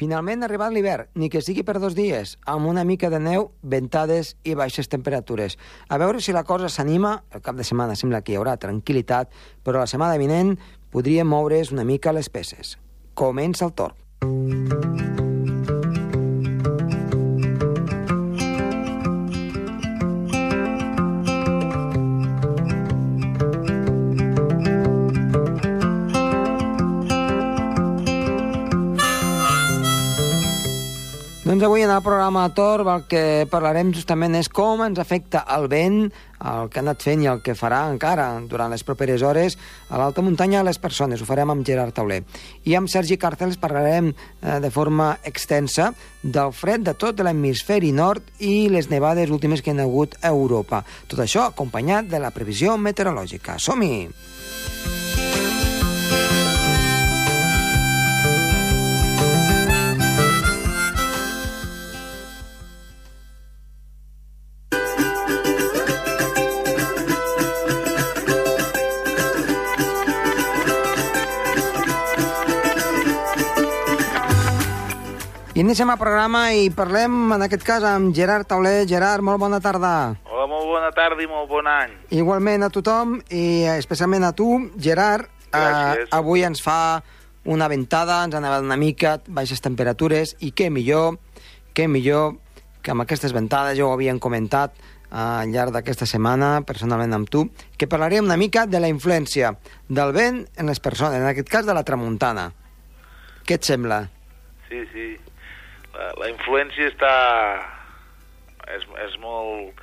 Finalment ha arribat l'hivern, ni que sigui per dos dies, amb una mica de neu, ventades i baixes temperatures. A veure si la cosa s'anima, el cap de setmana sembla que hi haurà tranquil·litat, però la setmana vinent podríem moure's una mica les peces. Comença el torn. Doncs avui en el programa Tor el que parlarem justament és com ens afecta el vent, el que ha anat fent i el que farà encara durant les properes hores a l'alta muntanya a les persones. Ho farem amb Gerard Tauler. I amb Sergi Càrtels parlarem eh, de forma extensa del fred de tot l'hemisferi nord i les nevades últimes que han hagut a Europa. Tot això acompanyat de la previsió meteorològica. Som-hi! I iniciem el programa i parlem, en aquest cas, amb Gerard Tauler. Gerard, molt bona tarda. Hola, molt bona tarda i molt bon any. Igualment a tothom, i especialment a tu, Gerard. Gràcies. Eh, avui ens fa una ventada, ens ha nevat una mica, baixes temperatures, i què millor, què millor que amb aquestes ventades, ja ho havíem comentat eh, al llarg d'aquesta setmana, personalment amb tu, que parlarem una mica de la influència del vent en les persones, en aquest cas de la tramuntana. Què et sembla? Sí, sí. La, la influència està... És, és molt...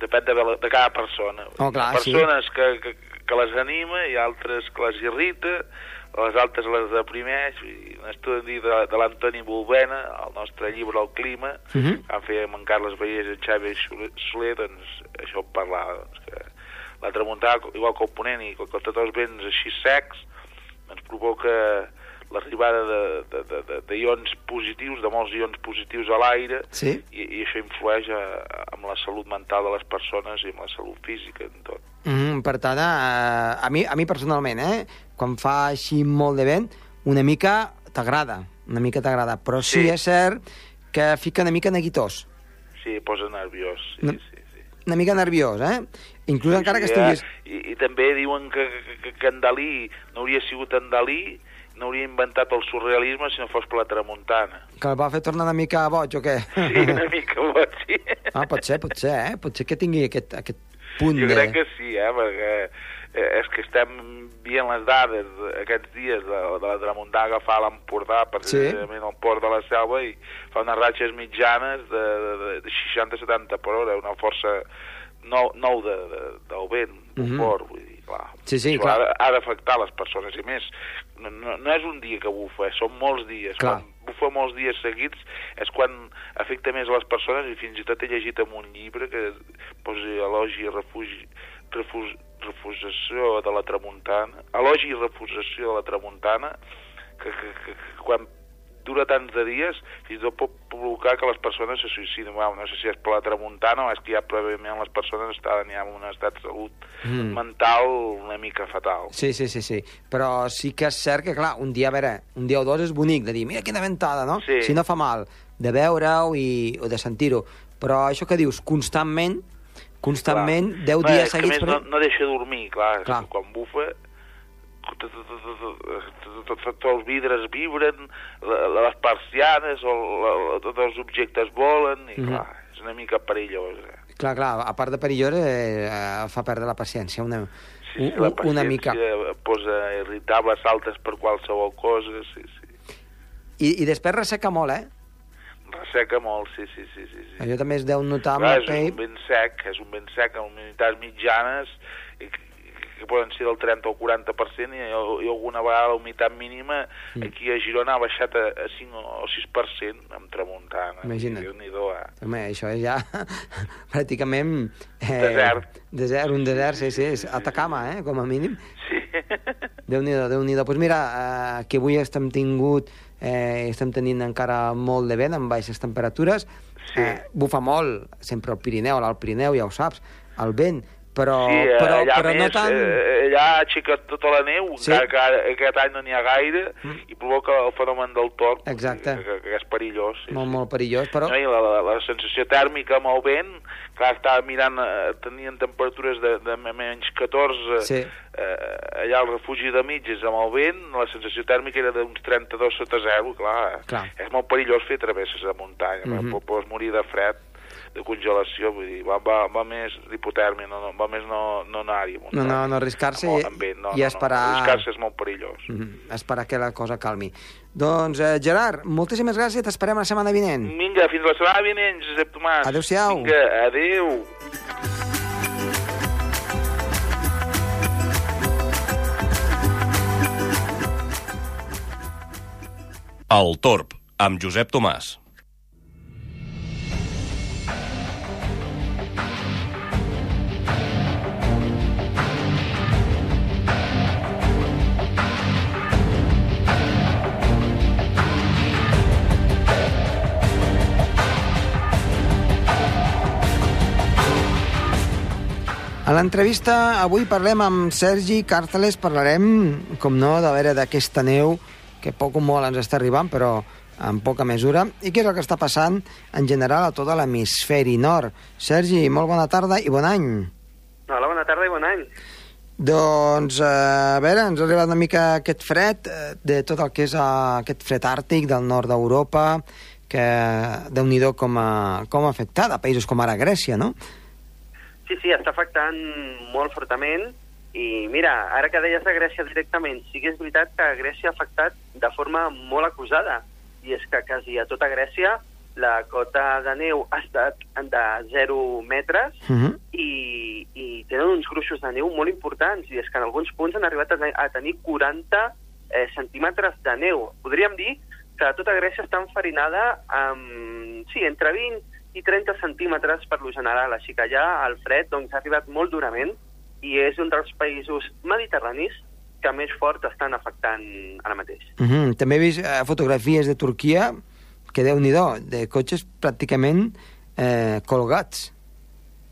Depèn de, de cada persona. Oh, clar, persones que, que, que les anima i altres que les irrita, les altres les deprimeix. Un estudi de, de l'Antoni Bolbena, el nostre llibre El clima, Uh -huh. que amb en Carles Vallès i en Xavi Soler- doncs això en parlava, doncs, que la igual que el ponent i que tots els vents així secs, ens provoca l'arribada de, de, de, de, de ions positius, de molts ions positius a l'aire, Sí? i, i això influeix a, amb la salut mental de les persones i amb la salut física, en tot. Mm, per tant, eh, a, mi, a mi personalment, eh, quan fa així molt de vent, una mica t'agrada, una mica t'agrada, però sí. Sí. és cert que fica una mica neguitós, Sí, posa nerviós, sí, No. sí, una mica nerviós, eh? Inclús Sí, encara que estiguis... eh? I, I també diuen que, que, que en Dalí no hauria sigut en Dalí, no hauria inventat el surrealisme si no fos per la tramuntana. Que el va fer tornar una mica boig o què? Sí, una mica boig, sí. ah, pot ser, pot ser, eh? Pot ser que tingui aquest, aquest punt Jo de... crec que sí, eh, perquè eh, és que estem veient les dades aquests dies de, de la tramuntana que fa l'Empordà, precisament al port de la Selva, i fa unes ratxes mitjanes de, de, de 60-70 per hora, una força nou, nou de, de, del vent, d'un Mhm. port, vull dir, clar. Sí, sí, clar. Ha, ha d'afectar les persones, i més, no, no, no és un dia que bufa, eh, són molts dies. Clar. Quan bufa molts dies seguits és quan afecta més a les persones, i fins i tot he llegit en un llibre que posa elogi i refugi, refus, refusació de la tramuntana, elogi i refusació de la tramuntana, que, que, que, que quan dura tants de dies, fins i tot pot provocar que les persones se suïcidin. Bueno, no sé si és per la tramuntana o és que ja prèviament les persones estaven ja en un estat de salut Mm. mental una mica fatal. Sí, sí, sí, sí. Però sí que és cert que, clar, un dia, a veure, un dia o dos és bonic de dir, mira quina ventada, no? Sí. Si no fa mal, de veure-ho i, o de sentir-ho. Però això que dius, constantment, constantment, Clar. 10 Bé, dies que seguits... més no, no deixa dormir, Clar. clar. quan bufa tots els vidres vibren, la- la- les persianes, o la- tots els objectes volen, i Mhm. clar, és una mica perillós. Eh? Clar, clar, a part de perillós, eh, eh, fa perdre la paciència una, Sí, sí, la una mica. paciència posa irritables, saltes per qualsevol cosa, sí, sí. I, I després resseca molt, eh? Resseca molt, sí, sí, sí. sí, sí. Allò també es deu notar amb Clar, la és pell... un vent sec, és un vent sec amb humitats mitjanes i que, poden ser del 30 o 40% i, i alguna vegada la humitat mínima Mm. aquí a Girona ha baixat a, a 5 o 6% amb tramuntana. Imagina't. Déu-n'hi-do, eh? Home, això és ja pràcticament... Eh, Desert. Desert, un desert, sí, sí, és Atacama, eh, com a mínim. Sí. Déu-n'hi-do, déu nhi déu pues mira, eh, que avui estem tingut, eh, estem tenint encara molt de vent, amb baixes temperatures. Sí. Eh, bufa molt, sempre al Pirineu, al Pirineu, ja ho saps, el vent, però, sí, eh, però, allà però més, no tant... eh, allà ha aixecat tota la neu, Sí. encara que aquest any no n'hi ha gaire, Mm. i provoca el fenomen del torn, Exacte. que, que, que és perillós. Sí, molt, sí. molt perillós, però... No, i la, la, la sensació tèrmica amb el vent, clar, estava mirant, eh, tenien temperatures de, de menys 14, Sí. eh, allà al refugi de mitges amb el vent, la sensació tèrmica era d'uns 32 sota zero, clar, Clar. és molt perillós fer travesses de muntanya, mm. -hmm. pots morir de fred, de congelació, vull dir, va, va, va més d'hipotèrmia, no, no, va més no, no anar-hi a No, muntanya. no, no arriscar-se i, amb vent, no, i no, esperar... No, arriscar-se és molt perillós. Mhm, esperar que la cosa calmi. Doncs, eh, Gerard, moltíssimes gràcies, t'esperem la setmana vinent. Vinga, fins la setmana vinent, Josep Tomàs. Adéu-siau. Vinga, adéu. El Torb, amb Josep Tomàs. A l'entrevista avui parlem amb Sergi Càrceles, parlarem, com no, de veure d'aquesta neu que poc o molt ens està arribant, però en poca mesura, i què és el que està passant en general a tot l'hemisferi nord. Sergi, molt bona tarda i bon any. Hola, bona tarda i bon any. Doncs, eh, a veure, ens ha arribat una mica aquest fred eh, de tot el que és eh, aquest fred àrtic del nord d'Europa, que déu nhi com, ha, com ha afectat a països com ara Grècia, no? Sí, sí, està afectant molt fortament i mira, ara que deies de Grècia directament, sí que és veritat que Grècia ha afectat de forma molt acusada i és que quasi a tota Grècia la cota de neu ha estat de 0 metres Uh -huh. i, i tenen uns gruixos de neu molt importants i és que en alguns punts han arribat a, a tenir 40 eh, centímetres de neu. Podríem dir que tota Grècia està enfarinada amb, sí, entre 20 i 30 centímetres per lo general, així que allà el fred doncs, ha arribat molt durament i és un dels països mediterranis que més fort estan afectant ara mateix. Uh -huh. També he vist eh, fotografies de Turquia que déu nhi de cotxes pràcticament eh, colgats.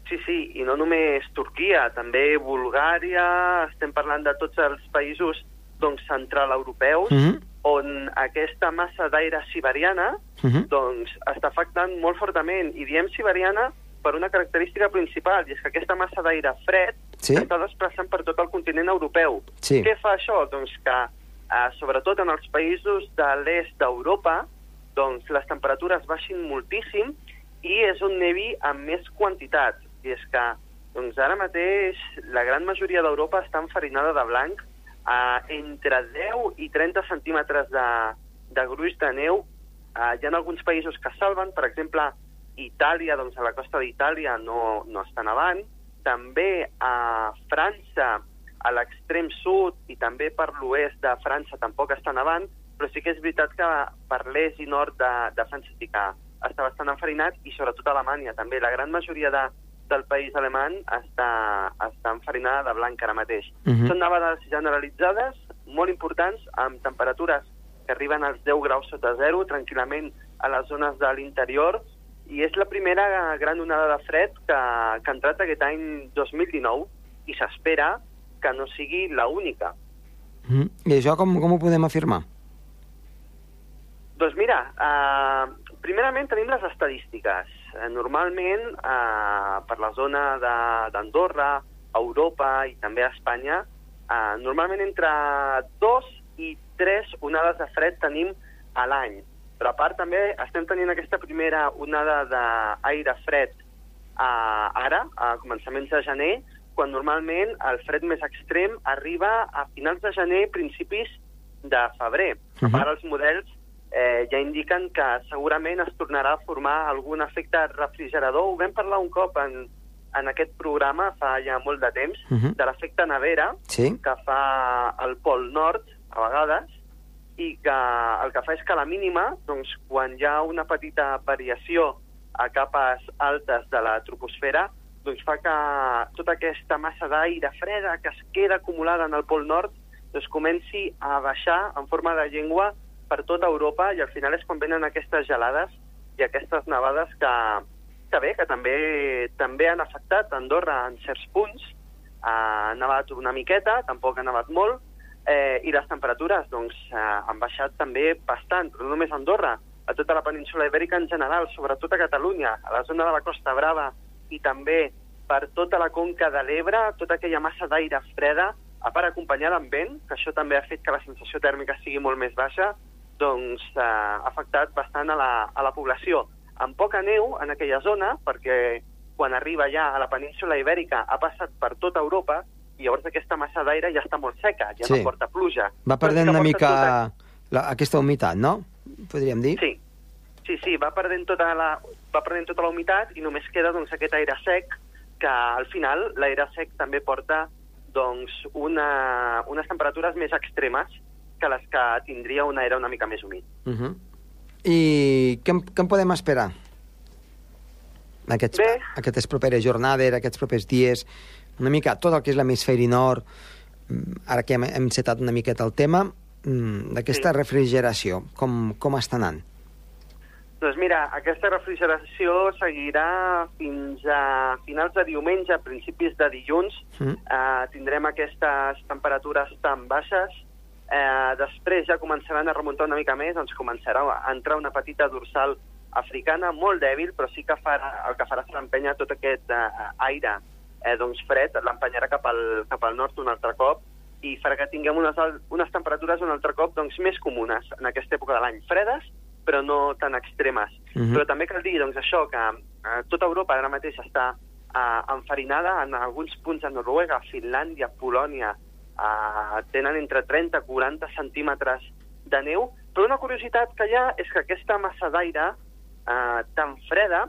Sí, sí, i no només Turquia, també Bulgària, estem parlant de tots els països doncs, central-europeus, Uh -huh. On aquesta massa d'aire siberiana Uh -huh. doncs, està afectant molt fortament. I diem siberiana per una característica principal, i és que aquesta massa d'aire fred Sí. està desplaçant per tot el continent europeu. Sí. Què fa això? Doncs que, eh, sobretot en els països de l'est d'Europa, doncs les temperatures baixin moltíssim i és un nevi amb més quantitat. I és que doncs ara mateix la gran majoria d'Europa està enfarinada de blanc a entre 10 i 30 centímetres de, de gruix de neu. Uh, hi ha alguns països que salven, per exemple, Itàlia, doncs a la costa d'Itàlia no, no està nevant, també a França, a l'extrem sud i també per l'oest de França tampoc està nevant, però sí que és veritat que per l'est i nord de, de França sí que està bastant enfarinat i sobretot a Alemanya també. La gran majoria de, del país alemany està, està enfarinada de blanc ara mateix. Mhm. Són nevades generalitzades, molt importants, amb temperatures que arriben als 10 graus sota zero, tranquil·lament a les zones de l'interior, i és la primera gran onada de fred que, que ha entrat aquest any 2019 i s'espera que no sigui la única. Uh -huh. I això com, com ho podem afirmar? Doncs mira, uh, primerament tenim les estadístiques. Uh, normalment, uh, per la zona de- d'Andorra, Europa i també a Espanya, uh, normalment entre dos i tres onades de fred tenim a l'any. Però a part també estem tenint aquesta primera onada d'aire fred uh, ara, a començaments de gener, quan normalment el fred més extrem arriba a finals de gener, principis de febrer. Uh -huh. Ara els models eh, ja indiquen que segurament es tornarà a formar algun efecte refrigerador. Ho vam parlar un cop en, en aquest programa fa ja molt de temps, Uh -huh. de l'efecte nevera Sí? que fa el Pol Nord, a vegades, i que el que fa és que a la mínima, doncs, quan hi ha una petita variació a capes altes de la troposfera, doncs fa que tota aquesta massa d'aire freda que es queda acumulada en el Pol Nord doncs comenci a baixar en forma de llengua per tota Europa i al final és quan venen aquestes gelades i aquestes nevades que, que bé, que també també han afectat Andorra en certs punts, ha nevat una miqueta, tampoc ha nevat molt, eh, i les temperatures doncs, eh, han baixat també bastant, però no només a Andorra, a tota la península ibèrica en general, sobretot a Catalunya, a la zona de la Costa Brava i també per tota la conca de l'Ebre, tota aquella massa d'aire freda, a part acompanyada amb vent, que això també ha fet que la sensació tèrmica sigui molt més baixa, doncs eh, ha afectat bastant a la, a la població. Amb poca neu en aquella zona, perquè quan arriba ja a la península ibèrica ha passat per tota Europa i llavors aquesta massa d'aire ja està molt seca, ja Sí. no porta pluja. Va perdent una mica tota- la, aquesta humitat, no? Podríem dir? Sí, sí, sí, va perdent tota la, va perdent tota la humitat i només queda doncs, aquest aire sec que al final l'aire sec també porta doncs, una, unes temperatures més extremes que les que tindria un aire una mica més humit. Uh -huh. I què, què en podem esperar? Aquests, Bé. aquestes properes jornades, aquests propers dies, una mica tot el que és l'hemisferi nord, mm, ara que hem, hem setat una miqueta el tema, mm, d'aquesta Sí. refrigeració, com, com està anant? Doncs mira, aquesta refrigeració seguirà fins a finals de diumenge, principis de dilluns. Mm. Eh, tindrem aquestes temperatures tan baixes. Eh, després ja començaran a remuntar una mica més, ens començarà a entrar una petita dorsal africana molt dèbil, però sí que farà, el que farà serà empènyer tot aquest eh, aire eh, doncs fred, l'empenyarà cap, al, cap al nord un altre cop i farà que tinguem unes, unes temperatures un altre cop doncs, més comunes en aquesta època de l'any. Fredes, però no tan extremes. Mhm. Però també cal dir doncs, això, que eh, tota Europa ara mateix està eh, enfarinada en alguns punts de Noruega, Finlàndia, Polònia, eh, tenen entre 30 i 40 centímetres de neu, però una curiositat que hi ha és que aquesta massa d'aire eh, tan freda,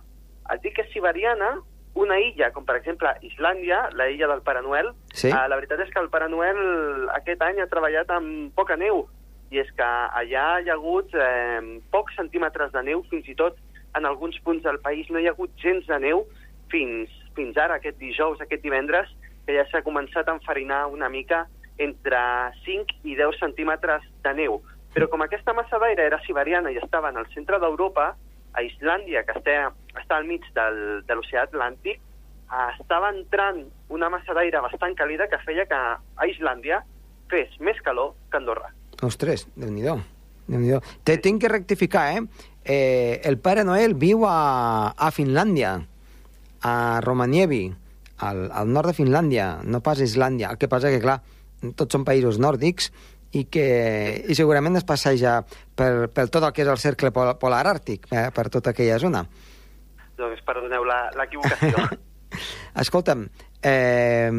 et dic que és siberiana, una illa, com per exemple Islàndia, la illa del Pare Noel, Sí? eh, la veritat és que el Pare Noel aquest any ha treballat amb poca neu, i és que allà hi ha hagut eh, pocs centímetres de neu, fins i tot en alguns punts del país no hi ha hagut gens de neu fins, fins ara, aquest dijous, aquest divendres, que ja s'ha començat a enfarinar una mica entre 5 i 10 centímetres de neu. Però com aquesta massa d'aire era siberiana i estava en el centre d'Europa, a Islàndia, que està, està al mig del, de l'oceà Atlàntic, eh, estava entrant una massa d'aire bastant càlida que feia que a Islàndia fes més calor que Andorra. Ostres, déu-n'hi-do. déu nhi Te tinc que rectificar, eh? eh? El Pare Noel viu a, a Finlàndia, a Romanievi, al, al nord de Finlàndia, no pas a Islàndia. El que passa que, clar, tots són països nòrdics i que i segurament es passeja per, per tot el que és el cercle pol polar àrtic, eh? per tota aquella zona. Doncs perdoneu la- l'equivocació. Escolta'm, eh,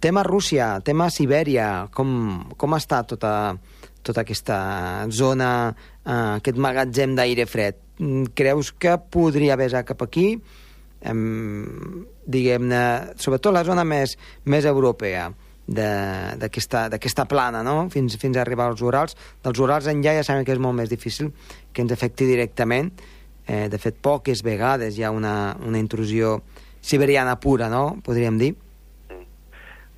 tema Rússia, tema Sibèria, com, com està tota, tota aquesta zona, eh, aquest magatzem d'aire fred? Mm, Creus que podria vessar cap aquí? Em, diguem-ne, sobretot la zona més, més europea de- d'aquesta plana, no? fins, fins a arribar als Urals. Dels Urals enllà ja sabem que és molt més difícil que ens afecti directament. Eh, de fet, poques vegades hi ha una, una intrusió siberiana pura, no? Podríem dir.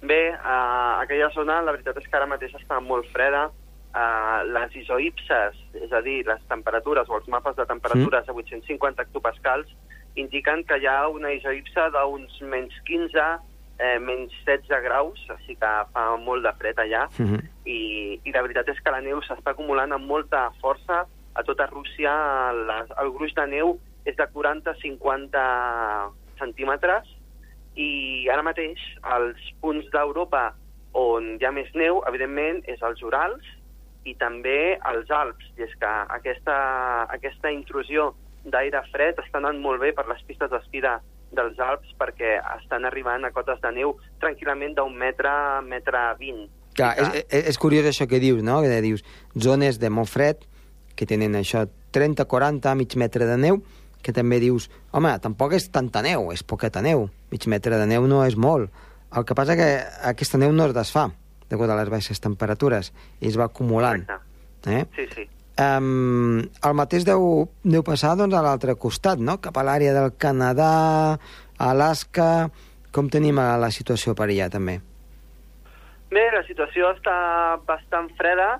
Bé, uh, aquella zona la veritat és que ara mateix està molt freda. Uh, les isoipses, és a dir, les temperatures o els mapes de temperatures a 850 hectopascals, indiquen que hi ha una isoipsa d'uns menys 15, eh, menys 16 graus, així que fa molt de fred allà. Mhm. I, i la veritat és que la neu s'està acumulant amb molta força a tota Rússia. Les, el gruix de neu és de 40-50 centímetres i ara mateix els punts d'Europa on hi ha més neu, evidentment, és els Urals i també els Alps. I és que aquesta, aquesta intrusió d'aire fred està anant molt bé per les pistes d'esquí de, dels Alps perquè estan arribant a cotes de neu tranquil·lament d'un metre, metre 20. Clar, és, és, és curiós això que dius, no? Que dius zones de molt fred, que tenen això 30, 40, mig metre de neu, que també dius, home, tampoc és tanta neu, és poqueta neu. Mig metre de neu no és molt. El que passa que aquesta neu no es desfà, degut a les baixes temperatures, i es va acumulant. Eh? Sí, sí. Um, el mateix deu, deu passar doncs, a l'altre costat, no? cap a l'àrea del Canadà, Alaska... Com tenim eh, la situació per allà, també? Bé, la situació està bastant freda.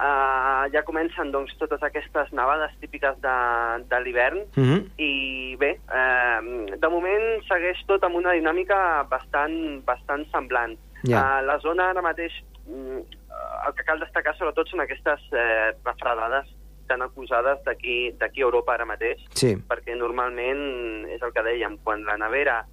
Uh, ja comencen doncs, totes aquestes nevades típiques de, de l'hivern Mm -hmm. i bé, eh, de moment segueix tot amb una dinàmica bastant, bastant semblant. Ja. Uh, la zona ara mateix, mm, el que cal destacar sobretot són aquestes eh, refredades tan acusades d'aquí a Europa ara mateix, Sí. perquè normalment és el que dèiem, quan la nevera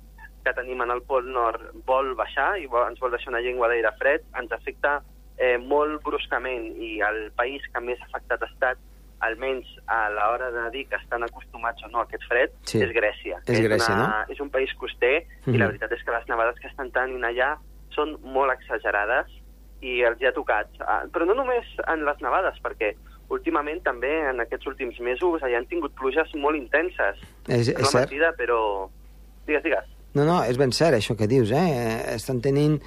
que tenim en el Pol Nord vol baixar i vol, ens vol deixar una llengua d'aire fred, ens afecta eh, molt bruscament i el país que més afectat ha estat almenys a l'hora de dir que estan acostumats o no a aquest fred, Sí. és Grècia. És Grècia, una, És un país coster Mhm. i la veritat és que les nevades que estan tenint allà són molt exagerades i els hi ha tocat. Ah, Però no només en les nevades, perquè últimament també en aquests últims mesos allà han tingut pluges molt intenses. És, és cert. mentida, però... Digues, digues. No, no, és ben cert això que dius, eh? Estan tenint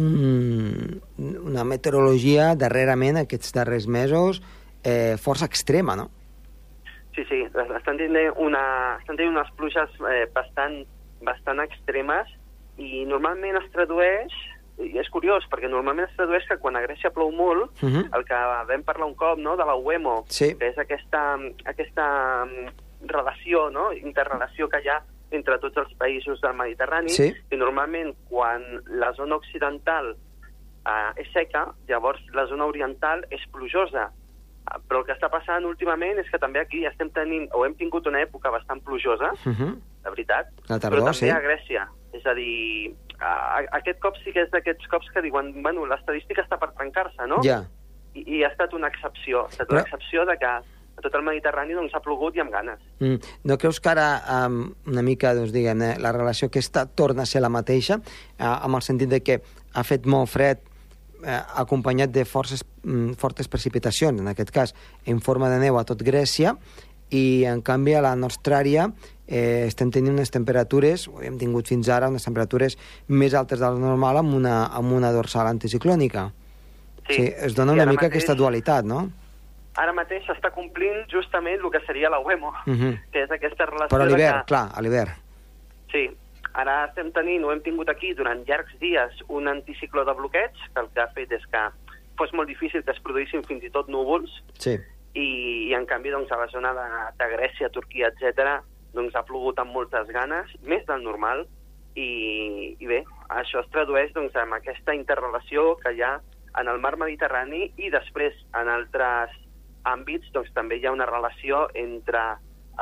un, una meteorologia darrerament, aquests darrers mesos, eh, força extrema, no? Sí, sí, estan tenint, una, estan tenint unes pluges eh, bastant, bastant extremes i normalment es tradueix, és curiós, perquè normalment es tradueix que quan a Grècia plou molt, Uh -huh. el que vam parlar un cop, no?, de la UEMO, Sí. que és aquesta, aquesta mm, relació, no?, interrelació que hi ha entre tots els països del Mediterrani, Sí. i normalment quan la zona occidental eh, és seca, llavors la zona oriental és plujosa. Eh, Però el que està passant últimament és que també aquí estem tenint, o hem tingut una època bastant plujosa, Uh -huh. de veritat, La però tardor, també sí. a Grècia. És a dir, a, aquest cop sí que és d'aquests cops que diuen, bueno, l'estadística està per trencar-se, no? Ja. I, I ha estat una excepció. Ha estat Però- una excepció de que a tot el Mediterrani doncs, ha plogut i amb ganes. Mm. No creus que ara um, una mica, doncs, diguem la relació aquesta torna a ser la mateixa, uh, amb el sentit de que ha fet molt fred eh, acompanyat de forces, mm, fortes precipitacions, en aquest cas en forma de neu a tot Grècia, i en canvi a la nostra àrea eh, estem tenint unes temperatures, hem tingut fins ara unes temperatures més altes de la normal amb una, amb una dorsal anticiclònica. Sí. sí es dona una mica mateix- aquesta dualitat, no? Ara mateix s'està complint justament el que seria la UEMO, Uh -huh. que és aquesta relació Però a l'hivern, que... clar, a l'hivern. Sí, ara estem tenint, o hem tingut aquí durant llargs dies, un anticicló de bloqueig, que el que ha fet és que fos molt difícil que es produïssin fins i tot núvols, Sí. i, i en canvi doncs, a la zona de, de Grècia, Turquia, etc doncs ha plogut amb moltes ganes, més del normal, i, i bé, això es tradueix doncs, amb aquesta interrelació que hi ha en el mar Mediterrani i després en altres àmbits doncs, també hi ha una relació entre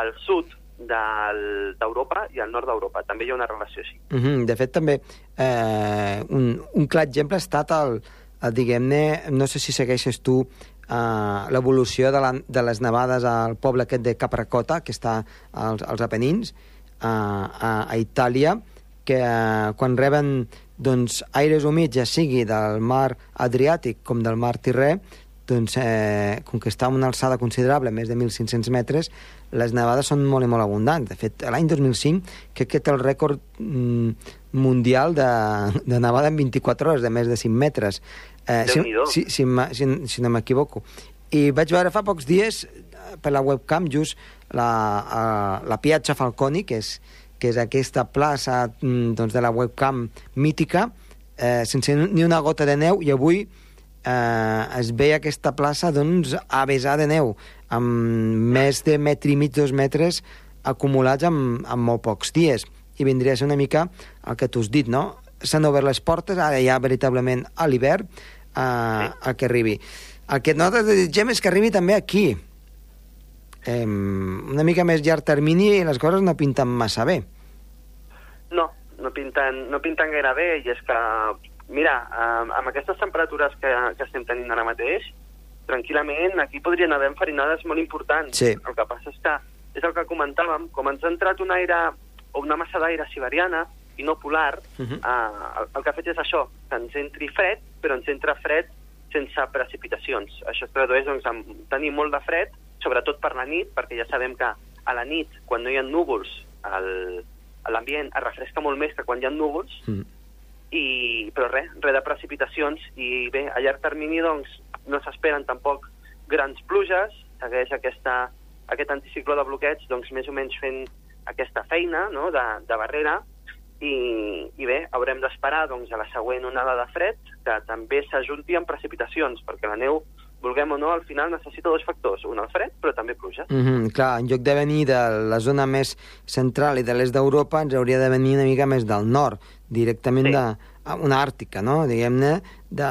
el sud d'Europa i el nord d'Europa. També hi ha una relació així. Uh -huh. De fet, també, eh, un, un clar exemple ha estat el, el diguem-ne, no sé si segueixes tu eh, l'evolució de, la, de les nevades al poble aquest de Capracota, que està als, als Apenins, eh, a, a Itàlia, que eh, quan reben doncs, aires humits, ja sigui del mar Adriàtic com del mar Tirrè, doncs, eh, com que està a una alçada considerable, més de 1.500 metres, les nevades són molt i molt abundants. De fet, l'any 2005 crec que té el rècord mm, mundial de, de nevada en 24 hores, de més de 5 metres. Eh, si, si, si, si, si no m'equivoco. I vaig veure fa pocs dies eh, per la webcam just la, a, la Piazza Falconi, que és, que és aquesta plaça mm, doncs, de la webcam mítica, eh, sense ni una gota de neu, i avui eh, es veia aquesta plaça doncs, a vessar de neu, amb més de metre i mig, dos metres acumulats en, en molt pocs dies. I vindria a ser una mica el que tu has dit, no? S'han obert les portes, ara ja veritablement a l'hivern, eh, a que arribi. El que nosaltres desitgem és que arribi també aquí. Eh, una mica més llarg termini i les coses no pinten massa bé. No, no pinten, no pinten gaire bé i és que, mira, amb, amb aquestes temperatures que, que estem tenint ara mateix, tranquil·lament aquí podrien haver enfarinades molt importants. Sí. El que passa és que, és el que comentàvem, com ens ha entrat un aire o una massa d'aire siberiana i no polar, uh Mhm. -huh. eh, el, el que ha fet és això, que ens entri fred, però ens entra fred sense precipitacions. Això es tradueix doncs, en tenir molt de fred, sobretot per la nit, perquè ja sabem que a la nit, quan no hi ha núvols, l'ambient es refresca molt més que quan hi ha núvols, Mm. I, però res, res de precipitacions, i bé, a llarg termini doncs, no s'esperen tampoc grans pluges, segueix aquesta, aquest anticicló de bloqueig doncs, més o menys fent aquesta feina no?, de, de barrera, i, i bé, haurem d'esperar doncs, a la següent onada de fred, que també s'ajunti amb precipitacions, perquè la neu, vulguem o no, al final necessita dos factors, un el fred, però també pluja. Mm -hmm, clar, en lloc de venir de la zona més central i de l'est d'Europa, ens hauria de venir una mica més del nord, directament Sí. de una àrtica, no? diguem-ne, de,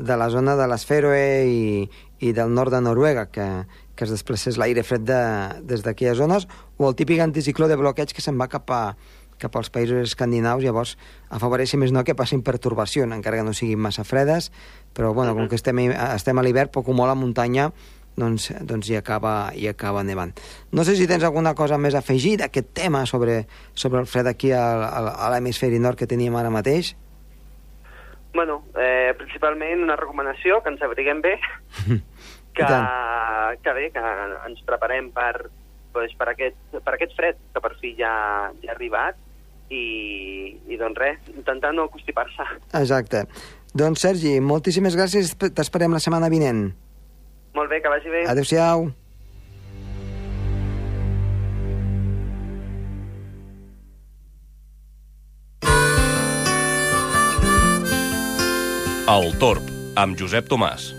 de la zona de les Fèroe i, i del nord de Noruega, que, que es desplacés l'aire fred de, des d'aquelles zones, o el típic anticicló de bloqueig que se'n va cap, a, cap als països escandinaus, llavors afavoreix, si més no, que passin pertorbació, encara que no siguin massa fredes, però bueno, com que estem, estem a l'hivern, poc o molt a muntanya, doncs, doncs hi, acaba, hi acaba nevant. No sé si tens alguna cosa més a afegir d'aquest tema sobre, sobre el fred aquí a, a, a l'hemisferi nord que teníem ara mateix. Bueno, eh, principalment una recomanació, que ens abriguem bé, que, que bé, que ens preparem per, pues, per, aquest, per aquest fred que per fi ja, ja ha arribat i, i doncs res, intentar no constipar-se. Exacte. Doncs Sergi, moltíssimes gràcies, t'esperem la setmana vinent. Molt bé, que vagi bé. Adéu-siau. El Torb, amb Josep Tomàs.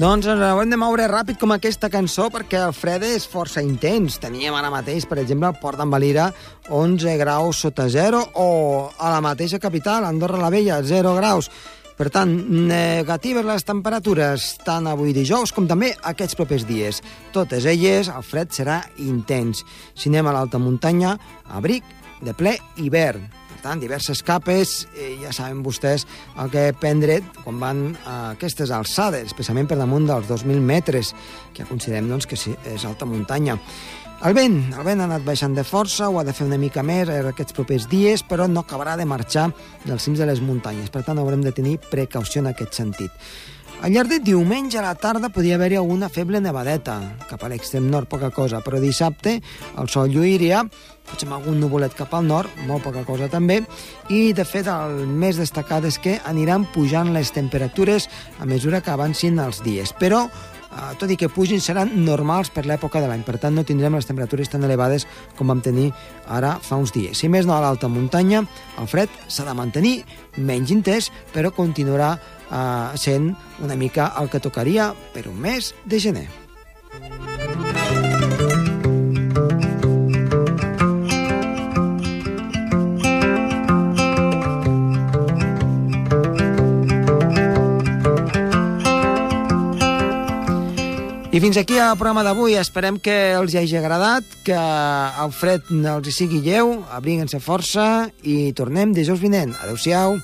Doncs ens haurem de moure ràpid com aquesta cançó perquè el fred és força intens. Teníem ara mateix, per exemple, Port d'en Valira 11 graus sota zero o a la mateixa capital, Andorra la Vella, 0 graus. Per tant, negatives les temperatures tant avui dijous com també aquests propers dies. Totes elles, el fred serà intens. Si anem a l'alta muntanya, abric de ple hivern tant, diverses capes, eh, ja saben vostès el que prendre quan van a aquestes alçades, especialment per damunt dels 2.000 metres, que considerem doncs, que és alta muntanya. El vent, el vent ha anat baixant de força, ho ha de fer una mica més aquests propers dies, però no acabarà de marxar dels cims de les muntanyes. Per tant, haurem de tenir precaució en aquest sentit. Al llarg de diumenge a la tarda podia haver-hi alguna feble nevadeta, cap a l'extrem nord, poca cosa, però dissabte el sol lluiria, potser amb algun nuvolet cap al nord, molt poca cosa també, i de fet el més destacat és que aniran pujant les temperatures a mesura que avancin els dies, però Uh, tot i que pugin, seran normals per l'època de l'any. Per tant, no tindrem les temperatures tan elevades com vam tenir ara fa uns dies. Si més no, a l'alta muntanya, el fred s'ha de mantenir menys intens, però continuarà uh, sent una mica el que tocaria per un mes de gener. I fins aquí el programa d'avui. Esperem que els hagi agradat, que el fred els hi sigui lleu, abríguense força i tornem dijous vinent. Adéu-siau.